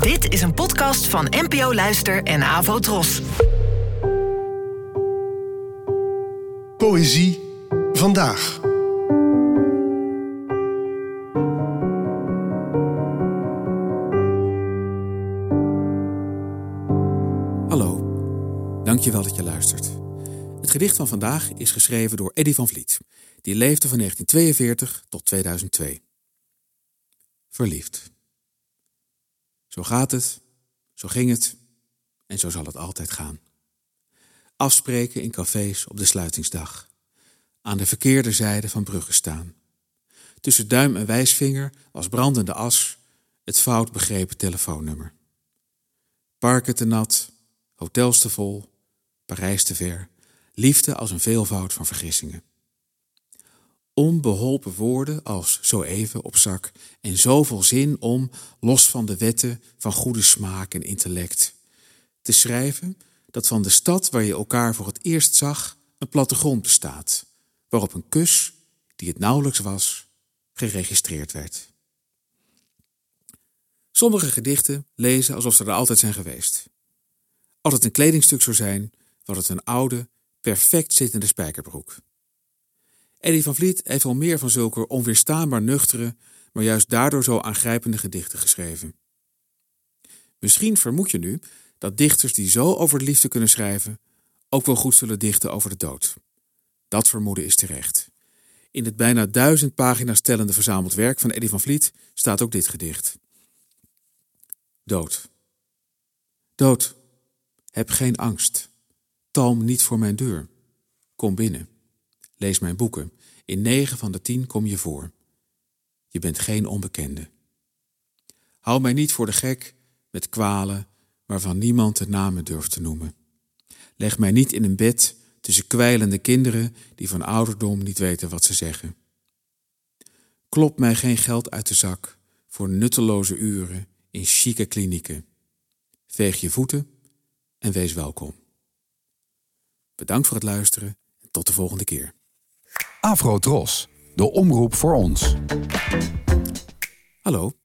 Dit is een podcast van NPO Luister en Avo Tros. Poëzie vandaag. Hallo, dankjewel dat je luistert. Het gedicht van vandaag is geschreven door Eddy van Vliet, die leefde van 1942 tot 2002. Verliefd. Zo gaat het, zo ging het en zo zal het altijd gaan. Afspreken in cafés op de sluitingsdag. Aan de verkeerde zijde van bruggen staan. Tussen duim en wijsvinger was brandende as het fout begrepen telefoonnummer. Parken te nat, hotels te vol, Parijs te ver, liefde als een veelvoud van vergissingen. Onbeholpen woorden als zo even op zak en zoveel zin om, los van de wetten van goede smaak en intellect, te schrijven dat van de stad waar je elkaar voor het eerst zag een plattegrond bestaat, waarop een kus, die het nauwelijks was, geregistreerd werd. Sommige gedichten lezen alsof ze er altijd zijn geweest. Als het een kledingstuk zou zijn, was het een oude, perfect zittende spijkerbroek. Eddie van Vliet heeft al meer van zulke onweerstaanbaar nuchtere, maar juist daardoor zo aangrijpende gedichten geschreven. Misschien vermoed je nu dat dichters die zo over de liefde kunnen schrijven, ook wel goed zullen dichten over de dood. Dat vermoeden is terecht. In het bijna duizend pagina's tellende verzameld werk van Eddie van Vliet staat ook dit gedicht. Dood. Dood. Heb geen angst. Talm niet voor mijn deur. Kom binnen. Lees mijn boeken. In negen van de tien kom je voor. Je bent geen onbekende. Hou mij niet voor de gek met kwalen waarvan niemand de namen durft te noemen. Leg mij niet in een bed tussen kwijlende kinderen die van ouderdom niet weten wat ze zeggen. Klop mij geen geld uit de zak voor nutteloze uren in chique klinieken. Veeg je voeten en wees welkom. Bedankt voor het luisteren en tot de volgende keer. Afro Tros, de omroep voor ons. Hallo,